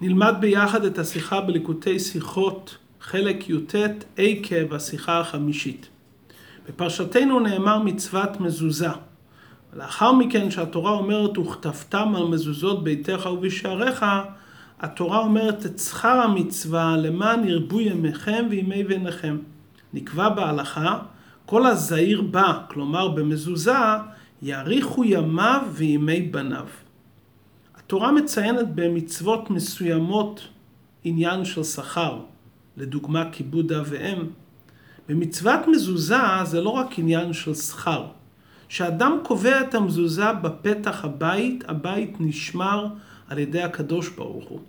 נלמד ביחד את השיחה בליקוטי שיחות, חלק י"ט, עקב השיחה החמישית. בפרשתנו נאמר מצוות מזוזה. לאחר מכן שהתורה אומרת וכתבתם על מזוזות ביתך ובשעריך, התורה אומרת את שכר המצווה למען ירבו ימיכם וימי בניכם. נקבע בהלכה, כל הזעיר בה, כלומר במזוזה, יאריכו ימיו וימי בניו. התורה מציינת במצוות מסוימות עניין של שכר, לדוגמה כיבוד אב ואם. במצוות מזוזה זה לא רק עניין של שכר. כשאדם קובע את המזוזה בפתח הבית, הבית נשמר על ידי הקדוש ברוך הוא.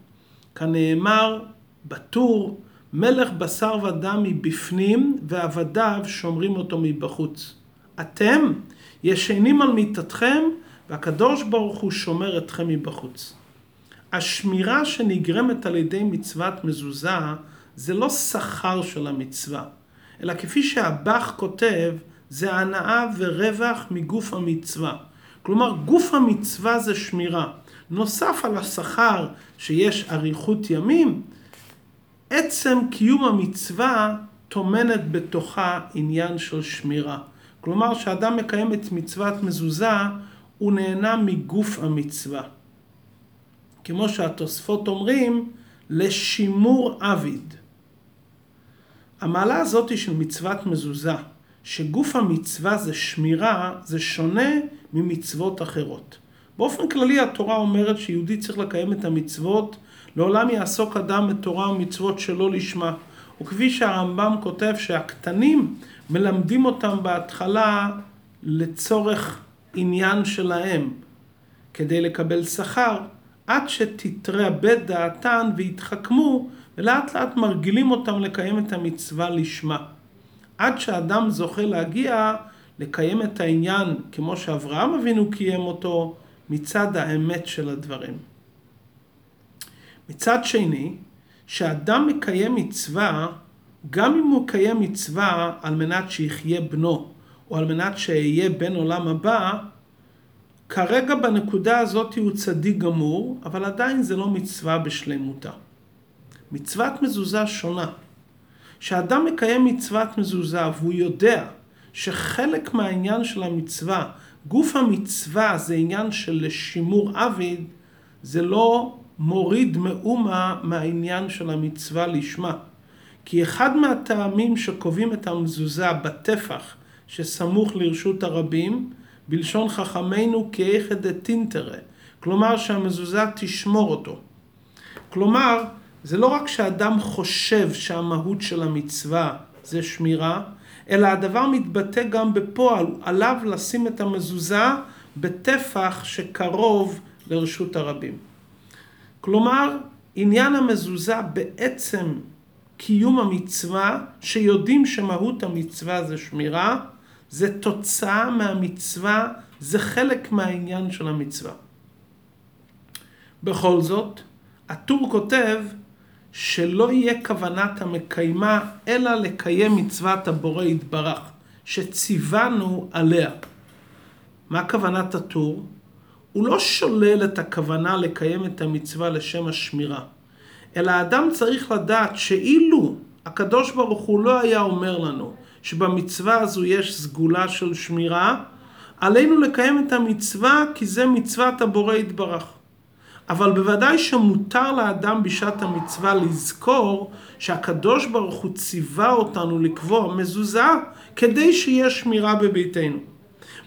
כנאמר בטור, מלך בשר ודם מבפנים ועבדיו שומרים אותו מבחוץ. אתם ישנים על מיטתכם והקדוש ברוך הוא שומר אתכם מבחוץ. השמירה שנגרמת על ידי מצוות מזוזה זה לא שכר של המצווה, אלא כפי שהבח כותב, זה הנאה ורווח מגוף המצווה. כלומר, גוף המצווה זה שמירה. נוסף על השכר שיש אריכות ימים, עצם קיום המצווה טומנת בתוכה עניין של שמירה. כלומר, כשאדם מקיים את מצוות מזוזה, הוא נהנה מגוף המצווה. כמו שהתוספות אומרים, לשימור עביד. המעלה הזאת של מצוות מזוזה, שגוף המצווה זה שמירה, זה שונה ממצוות אחרות. באופן כללי התורה אומרת שיהודי צריך לקיים את המצוות, לעולם יעסוק אדם בתורה ומצוות שלא לשמה. וכפי שהרמב"ם כותב שהקטנים מלמדים אותם בהתחלה לצורך עניין שלהם כדי לקבל שכר, עד שתתרבה דעתן ויתחכמו, ולאט לאט מרגילים אותם לקיים את המצווה לשמה. עד שאדם זוכה להגיע לקיים את העניין כמו שאברהם אבינו קיים אותו מצד האמת של הדברים. מצד שני, שאדם מקיים מצווה, גם אם הוא מקיים מצווה על מנת שיחיה בנו, או על מנת שאהיה בן עולם הבא, כרגע בנקודה הזאת הוא צדיק גמור, אבל עדיין זה לא מצווה בשלמותה. מצוות מזוזה שונה. כשאדם מקיים מצוות מזוזה והוא יודע שחלק מהעניין של המצווה, גוף המצווה זה עניין של שימור עביד, זה לא מוריד מאומה מהעניין של המצווה לשמה. כי אחד מהטעמים שקובעים את המזוזה בטפח שסמוך לרשות הרבים, בלשון חכמינו כאיכא דתינתרא, כלומר שהמזוזה תשמור אותו. כלומר, זה לא רק שאדם חושב שהמהות של המצווה זה שמירה, אלא הדבר מתבטא גם בפועל, עליו לשים את המזוזה בטפח שקרוב לרשות הרבים. כלומר, עניין המזוזה בעצם קיום המצווה, שיודעים שמהות המצווה זה שמירה, זה תוצאה מהמצווה, זה חלק מהעניין של המצווה. בכל זאת, הטור כותב שלא יהיה כוונת המקיימה, אלא לקיים מצוות הבורא יתברך, שציוונו עליה. מה כוונת הטור? הוא לא שולל את הכוונה לקיים את המצווה לשם השמירה, אלא האדם צריך לדעת שאילו הקדוש ברוך הוא לא היה אומר לנו שבמצווה הזו יש סגולה של שמירה, עלינו לקיים את המצווה כי זה מצוות הבורא יתברך. אבל בוודאי שמותר לאדם בשעת המצווה לזכור שהקדוש ברוך הוא ציווה אותנו לקבוע מזוזה כדי שיהיה שמירה בביתנו.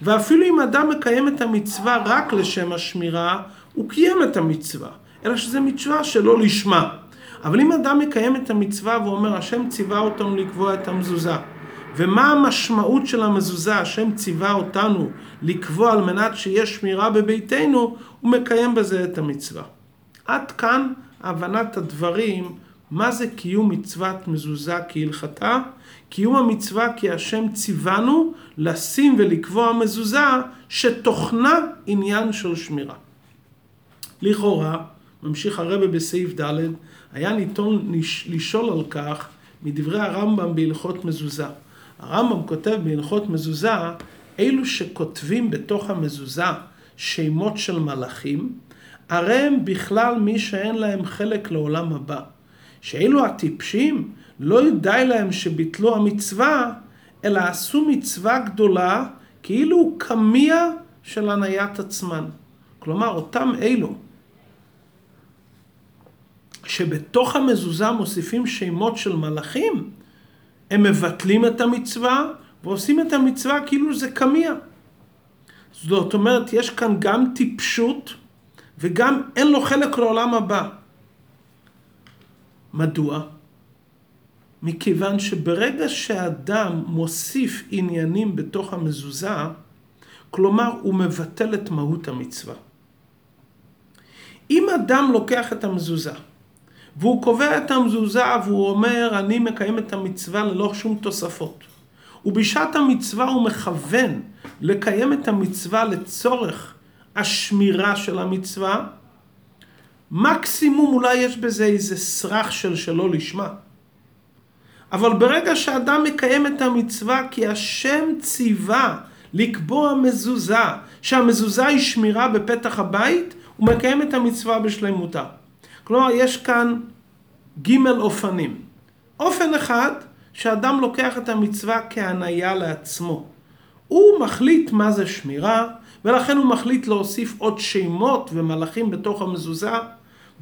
ואפילו אם אדם מקיים את המצווה רק לשם השמירה, הוא קיים את המצווה, אלא שזה מצווה שלא לשמה. אבל אם אדם מקיים את המצווה ואומר, השם ציווה אותנו לקבוע את המזוזה, ומה המשמעות של המזוזה, השם ציווה אותנו לקבוע על מנת שיהיה שמירה בביתנו, הוא מקיים בזה את המצווה. עד כאן הבנת הדברים, מה זה קיום מצוות מזוזה כהלכתה? קיום המצווה כי השם ציוונו לשים ולקבוע מזוזה שתוכנה עניין של שמירה. לכאורה, ממשיך הרבה בסעיף ד', היה ניתון לשאול על כך מדברי הרמב"ם בהלכות מזוזה. הרמב"ם כותב בהלכות מזוזה, אלו שכותבים בתוך המזוזה שמות של מלאכים, הרי הם בכלל מי שאין להם חלק לעולם הבא. שאלו הטיפשים, לא די להם שביטלו המצווה, אלא עשו מצווה גדולה, כאילו קמיע של הניית עצמן. כלומר, אותם אלו שבתוך המזוזה מוסיפים שמות של מלאכים, הם מבטלים את המצווה ועושים את המצווה כאילו זה קמיע. זאת אומרת, יש כאן גם טיפשות וגם אין לו חלק לעולם הבא. מדוע? מכיוון שברגע שאדם מוסיף עניינים בתוך המזוזה, כלומר הוא מבטל את מהות המצווה. אם אדם לוקח את המזוזה והוא קובע את המזוזה והוא אומר אני מקיים את המצווה ללא שום תוספות ובשעת המצווה הוא מכוון לקיים את המצווה לצורך השמירה של המצווה, מקסימום אולי יש בזה איזה סרח של שלא לשמה. אבל ברגע שאדם מקיים את המצווה כי השם ציווה לקבוע מזוזה, שהמזוזה היא שמירה בפתח הבית, הוא מקיים את המצווה בשלמותה. כלומר, יש כאן ג' אופנים. אופן אחד, שאדם לוקח את המצווה כהניה לעצמו. הוא מחליט מה זה שמירה, ולכן הוא מחליט להוסיף עוד שמות ומלאכים בתוך המזוזה.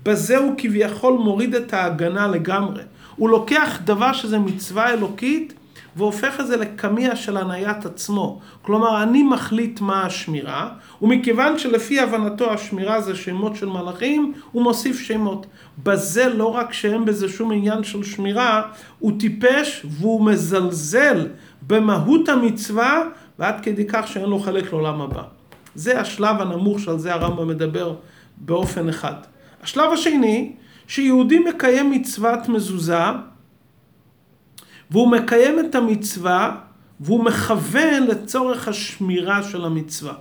בזה הוא כביכול מוריד את ההגנה לגמרי. הוא לוקח דבר שזה מצווה אלוקית והופך את זה לקמיע של הניית עצמו. כלומר, אני מחליט מה השמירה, ומכיוון שלפי הבנתו השמירה זה שמות של מלאכים, הוא מוסיף שמות. בזה לא רק שאין בזה שום עניין של שמירה, הוא טיפש והוא מזלזל במהות המצווה, ועד כדי כך שאין לו חלק לעולם הבא. זה השלב הנמוך שעל זה הרמב"ם מדבר באופן אחד. השלב השני, שיהודי מקיים מצוות מזוזה, והוא מקיים את המצווה, והוא מכוון לצורך השמירה של המצווה.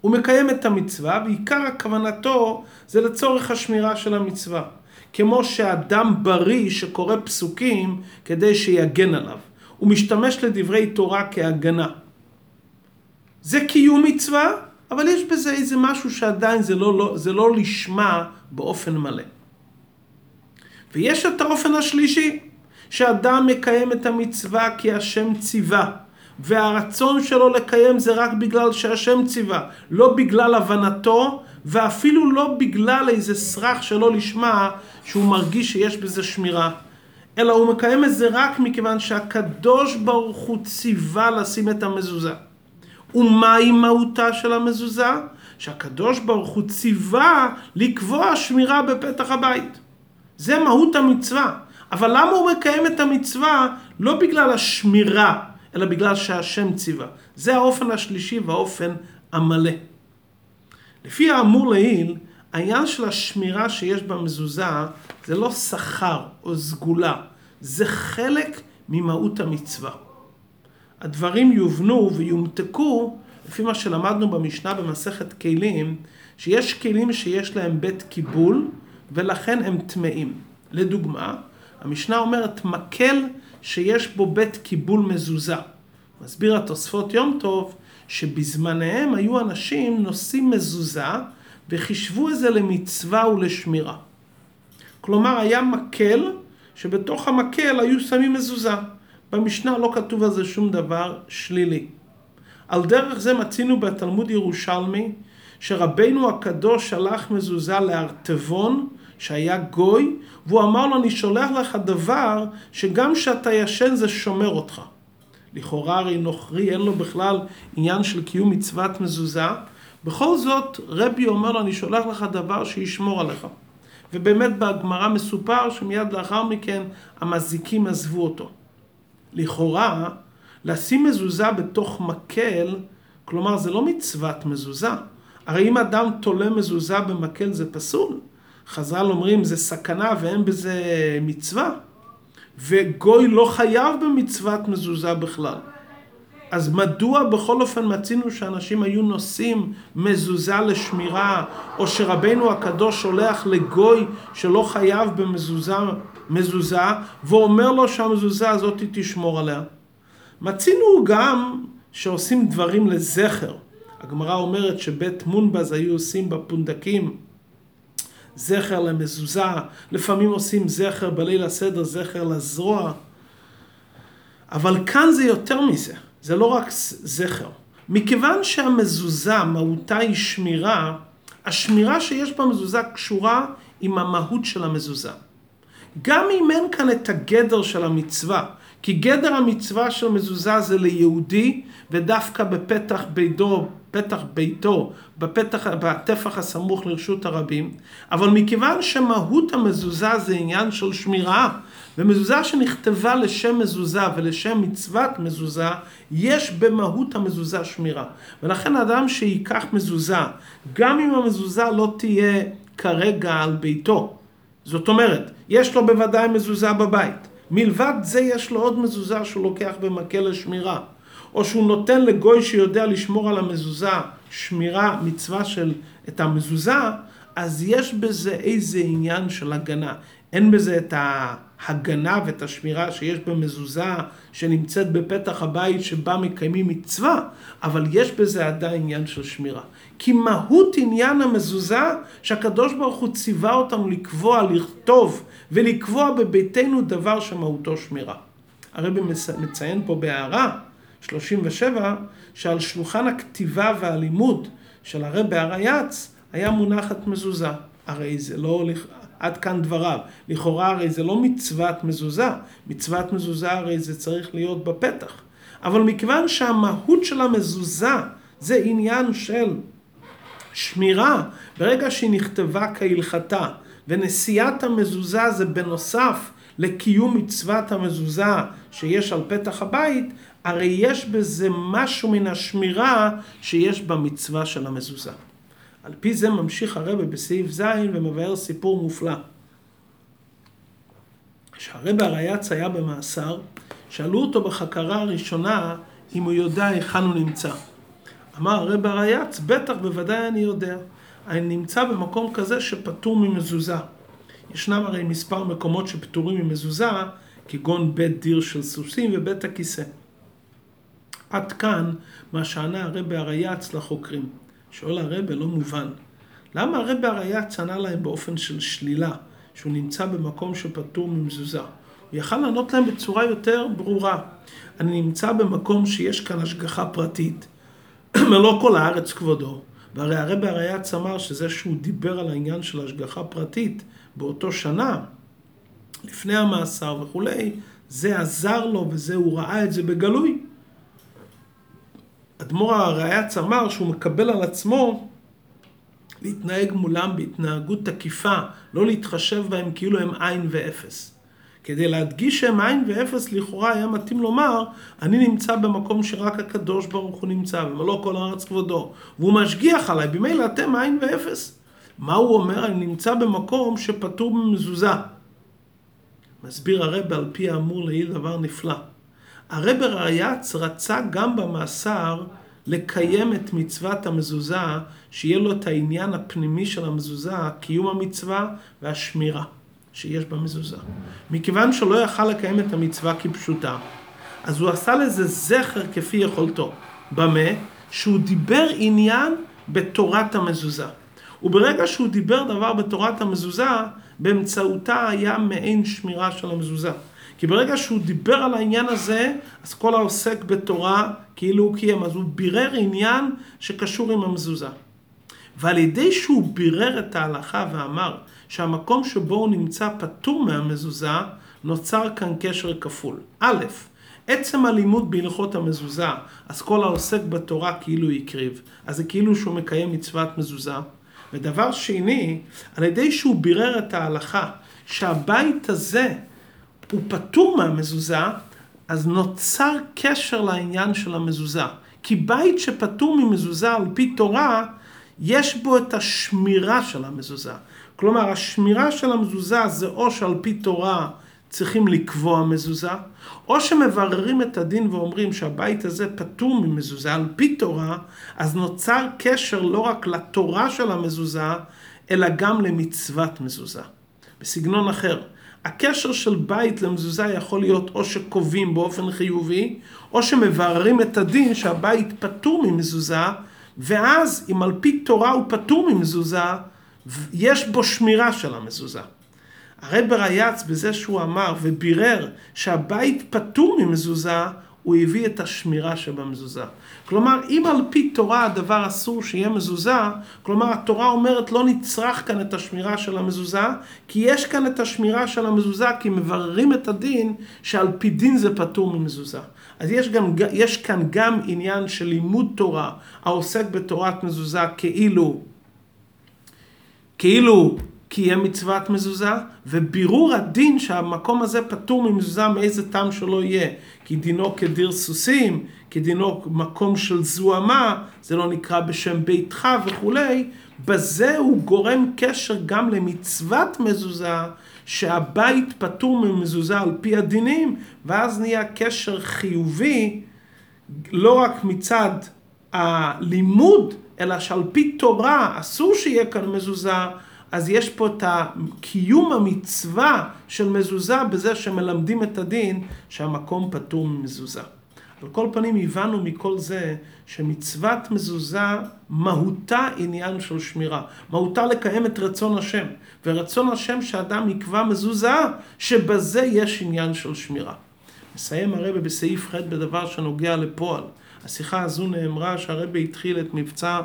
הוא מקיים את המצווה, ועיקר הכוונתו זה לצורך השמירה של המצווה. כמו שאדם בריא שקורא פסוקים כדי שיגן עליו. הוא משתמש לדברי תורה כהגנה. זה קיום מצווה, אבל יש בזה איזה משהו שעדיין זה לא, לא, זה לא לשמה באופן מלא. ויש את האופן השלישי, שאדם מקיים את המצווה כי השם ציווה, והרצון שלו לקיים זה רק בגלל שהשם ציווה, לא בגלל הבנתו, ואפילו לא בגלל איזה סרח שלא לשמה, שהוא מרגיש שיש בזה שמירה. אלא הוא מקיים את זה רק מכיוון שהקדוש ברוך הוא ציווה לשים את המזוזה. ומהי מהותה של המזוזה? שהקדוש ברוך הוא ציווה לקבוע שמירה בפתח הבית. זה מהות המצווה. אבל למה הוא מקיים את המצווה? לא בגלל השמירה, אלא בגלל שהשם ציווה. זה האופן השלישי והאופן המלא. לפי האמור לעיל, העניין של השמירה שיש במזוזה זה לא שכר או סגולה, זה חלק ממהות המצווה. הדברים יובנו ויומתקו לפי מה שלמדנו במשנה במסכת כלים, שיש כלים שיש להם בית קיבול ולכן הם טמאים. לדוגמה, המשנה אומרת מקל שיש בו בית קיבול מזוזה. מסביר התוספות יום טוב שבזמניהם היו אנשים נושאים מזוזה וחישבו את זה למצווה ולשמירה. כלומר היה מקל שבתוך המקל היו שמים מזוזה. במשנה לא כתוב על זה שום דבר שלילי. על דרך זה מצינו בתלמוד ירושלמי שרבנו הקדוש שלח מזוזה לארטבון שהיה גוי והוא אמר לו אני שולח לך דבר שגם כשאתה ישן זה שומר אותך. לכאורה הרי נוכרי אין לו בכלל עניין של קיום מצוות מזוזה בכל זאת רבי אומר לו אני שולח לך דבר שישמור עליך ובאמת בגמרא מסופר שמיד לאחר מכן המזיקים עזבו אותו. לכאורה, לשים מזוזה בתוך מקל, כלומר זה לא מצוות מזוזה. הרי אם אדם תולה מזוזה במקל זה פסול. חז"ל אומרים זה סכנה ואין בזה מצווה. וגוי לא חייב במצוות מזוזה בכלל. אז מדוע בכל אופן מצינו שאנשים היו נושאים מזוזה לשמירה, או שרבנו הקדוש שולח לגוי שלא חייב במזוזה מזוזה, ואומר לו שהמזוזה הזאת תשמור עליה. מצינו גם שעושים דברים לזכר. הגמרא אומרת שבית מונבז היו עושים בפונדקים זכר למזוזה, לפעמים עושים זכר בליל הסדר, זכר לזרוע. אבל כאן זה יותר מזה, זה לא רק זכר. מכיוון שהמזוזה, מהותה היא שמירה, השמירה שיש במזוזה קשורה עם המהות של המזוזה. גם אם אין כאן את הגדר של המצווה, כי גדר המצווה של מזוזה זה ליהודי, ודווקא בפתח ביתו, פתח ביתו, בפתח, בטפח הסמוך לרשות הרבים, אבל מכיוון שמהות המזוזה זה עניין של שמירה, ומזוזה שנכתבה לשם מזוזה ולשם מצוות מזוזה, יש במהות המזוזה שמירה. ולכן אדם שייקח מזוזה, גם אם המזוזה לא תהיה כרגע על ביתו, זאת אומרת, יש לו בוודאי מזוזה בבית. מלבד זה יש לו עוד מזוזה שהוא לוקח במקל לשמירה. או שהוא נותן לגוי שיודע לשמור על המזוזה, שמירה, מצווה של את המזוזה, אז יש בזה איזה עניין של הגנה. אין בזה את ההגנה ואת השמירה שיש במזוזה שנמצאת בפתח הבית שבה מקיימים מצווה, אבל יש בזה עדיין עניין של שמירה. כי מהות עניין המזוזה שהקדוש ברוך הוא ציווה אותנו לקבוע, לכתוב ולקבוע בביתנו דבר שמהותו שמירה. הרבי מציין פה בהערה 37 שעל שולחן הכתיבה והלימוד של הרבי הרייץ היה מונחת מזוזה. הרי זה לא, עד כאן דבריו. לכאורה הרי זה לא מצוות מזוזה, מצוות מזוזה הרי זה צריך להיות בפתח. אבל מכיוון שהמהות של המזוזה זה עניין של שמירה, ברגע שהיא נכתבה כהלכתה, ונשיאת המזוזה זה בנוסף לקיום מצוות המזוזה שיש על פתח הבית, הרי יש בזה משהו מן השמירה שיש במצווה של המזוזה. על פי זה ממשיך הרבה בסעיף ז' ומבאר סיפור מופלא. כשהרבה הרייץ היה במאסר, שאלו אותו בחקרה הראשונה אם הוא יודע היכן הוא נמצא. אמר הרבה הרייץ, בטח, בוודאי אני יודע. אני נמצא במקום כזה שפטור ממזוזה. ישנם הרי מספר מקומות שפטורים ממזוזה, כגון בית דיר של סוסים ובית הכיסא. עד כאן מה שענה הרבה הרייץ לחוקרים. שואל הרבה, לא מובן. למה הרבה הרייץ ענה להם באופן של שלילה, שהוא נמצא במקום שפטור ממזוזה? הוא יכל לענות להם בצורה יותר ברורה. אני נמצא במקום שיש כאן השגחה פרטית, מלוא כל הארץ כבודו. והרי הרבה הרייץ אמר שזה שהוא דיבר על העניין של השגחה פרטית באותו שנה, לפני המאסר וכולי, זה עזר לו וזה, הוא ראה את זה בגלוי. אדמו"ר הרייץ אמר שהוא מקבל על עצמו להתנהג מולם בהתנהגות תקיפה, לא להתחשב בהם כאילו הם עין ואפס. כדי להדגיש שהם עין ואפס, לכאורה היה מתאים לומר, אני נמצא במקום שרק הקדוש ברוך הוא נמצא, ומלוא כל הארץ כבודו, והוא משגיח עליי, במילא אתם עין ואפס. מה הוא אומר? אני נמצא במקום שפטור במזוזה. מסביר הרב על פי האמור לעיל דבר נפלא. הרב רייץ רצה גם במאסר לקיים את מצוות המזוזה, שיהיה לו את העניין הפנימי של המזוזה, קיום המצווה והשמירה שיש במזוזה. מכיוון שלא יכל לקיים את המצווה כפשוטה, אז הוא עשה לזה זכר כפי יכולתו. במה? שהוא דיבר עניין בתורת המזוזה. וברגע שהוא דיבר דבר בתורת המזוזה, באמצעותה היה מעין שמירה של המזוזה. כי ברגע שהוא דיבר על העניין הזה, אז כל העוסק בתורה כאילו הוא קיים, אז הוא בירר עניין שקשור עם המזוזה. ועל ידי שהוא בירר את ההלכה ואמר שהמקום שבו הוא נמצא פטור מהמזוזה, נוצר כאן קשר כפול. א', עצם הלימוד בהלכות המזוזה, אז כל העוסק בתורה כאילו הקריב, אז זה כאילו שהוא מקיים מצוות מזוזה. ודבר שני, על ידי שהוא בירר את ההלכה, שהבית הזה הוא פטור מהמזוזה, אז נוצר קשר לעניין של המזוזה. כי בית שפטור ממזוזה על פי תורה, יש בו את השמירה של המזוזה. כלומר, השמירה של המזוזה זה או שעל פי תורה צריכים לקבוע מזוזה, או שמבררים את הדין ואומרים שהבית הזה פטור ממזוזה על פי תורה, אז נוצר קשר לא רק לתורה של המזוזה, אלא גם למצוות מזוזה. בסגנון אחר, הקשר של בית למזוזה יכול להיות או שקובעים באופן חיובי, או שמבררים את הדין שהבית פטור ממזוזה, ואז אם על פי תורה הוא פטור ממזוזה, יש בו שמירה של המזוזה. הרב רייץ בזה שהוא אמר ובירר שהבית פטור ממזוזה, הוא הביא את השמירה שבמזוזה. כלומר, אם על פי תורה הדבר אסור שיהיה מזוזה, כלומר התורה אומרת לא נצרך כאן את השמירה של המזוזה, כי יש כאן את השמירה של המזוזה, כי מבררים את הדין שעל פי דין זה פטור ממזוזה. אז יש, גם, יש כאן גם עניין של לימוד תורה העוסק בתורת מזוזה כאילו, כאילו קיים מצוות מזוזה, ובירור הדין שהמקום הזה פטור ממזוזה מאיזה טעם שלא יהיה. כי דינו כדיר סוסים, כי דינו מקום של זוהמה, זה לא נקרא בשם ביתך וכולי, בזה הוא גורם קשר גם למצוות מזוזה, שהבית פטור ממזוזה על פי הדינים, ואז נהיה קשר חיובי, לא רק מצד הלימוד, אלא שעל פי תורה אסור שיהיה כאן מזוזה, אז יש פה את קיום המצווה של מזוזה בזה שמלמדים את הדין שהמקום פטור ממזוזה. על כל פנים הבנו מכל זה שמצוות מזוזה מהותה עניין של שמירה. מהותה לקיים את רצון השם. ורצון השם שאדם יקבע מזוזה, שבזה יש עניין של שמירה. מסיים הרבה בסעיף ח' בדבר שנוגע לפועל. השיחה הזו נאמרה שהרבה התחיל את מבצע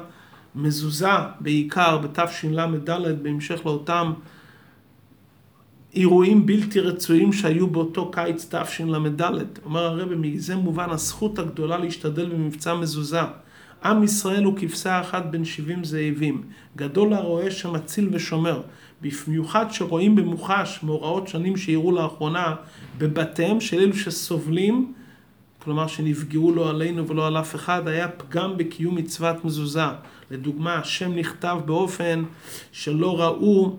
מזוזה בעיקר בתשל"ד בהמשך לאותם אירועים בלתי רצויים שהיו באותו קיץ תשל"ד. אומר הרב, מזה מובן הזכות הגדולה להשתדל במבצע מזוזה. עם ישראל הוא כבשה אחת בין שבעים זאבים. גדול הרועה שמציל ושומר. במיוחד שרואים במוחש מאורעות שנים שאירעו לאחרונה בבתיהם של אלו שסובלים כלומר שנפגעו לא עלינו ולא על אף אחד, היה פגם בקיום מצוות מזוזה. לדוגמה, השם נכתב באופן שלא ראו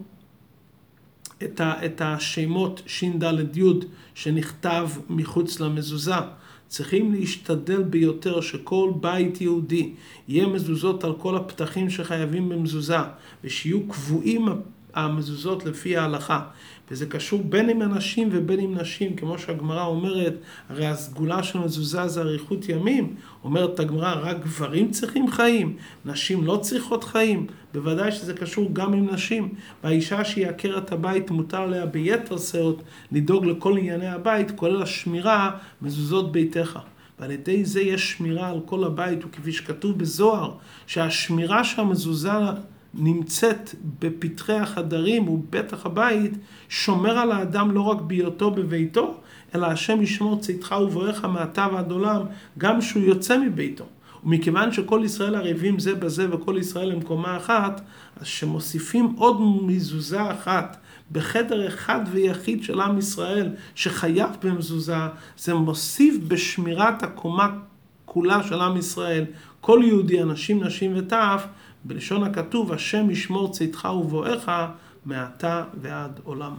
את, ה, את השמות ש"ד י' שנכתב מחוץ למזוזה. צריכים להשתדל ביותר שכל בית יהודי יהיה מזוזות על כל הפתחים שחייבים במזוזה, ושיהיו קבועים המזוזות לפי ההלכה. וזה קשור בין עם אנשים ובין עם נשים, כמו שהגמרא אומרת, הרי הסגולה של מזוזה זה אריכות ימים. אומרת הגמרא, רק גברים צריכים חיים, נשים לא צריכות חיים. בוודאי שזה קשור גם עם נשים. והאישה שהיא עקרת הבית, מותר עליה ביתר שאות לדאוג לכל ענייני הבית, כולל השמירה, מזוזות ביתך. ועל ידי זה יש שמירה על כל הבית, וכפי שכתוב בזוהר, שהשמירה שהמזוזה נמצאת בפתחי החדרים ובטח הבית, שומר על האדם לא רק בהיותו בביתו, אלא השם ישמור צאתך ובואך מעתה ועד עולם, גם שהוא יוצא מביתו. ומכיוון שכל ישראל ערבים זה בזה וכל ישראל הם קומה אחת, אז שמוסיפים עוד מזוזה אחת בחדר אחד ויחיד של עם ישראל שחייב במזוזה, זה מוסיף בשמירת הקומה כולה של עם ישראל, כל יהודי, אנשים, נשים וטף, בלשון הכתוב, השם ישמור צאתך ובואך מעתה ועד עולם.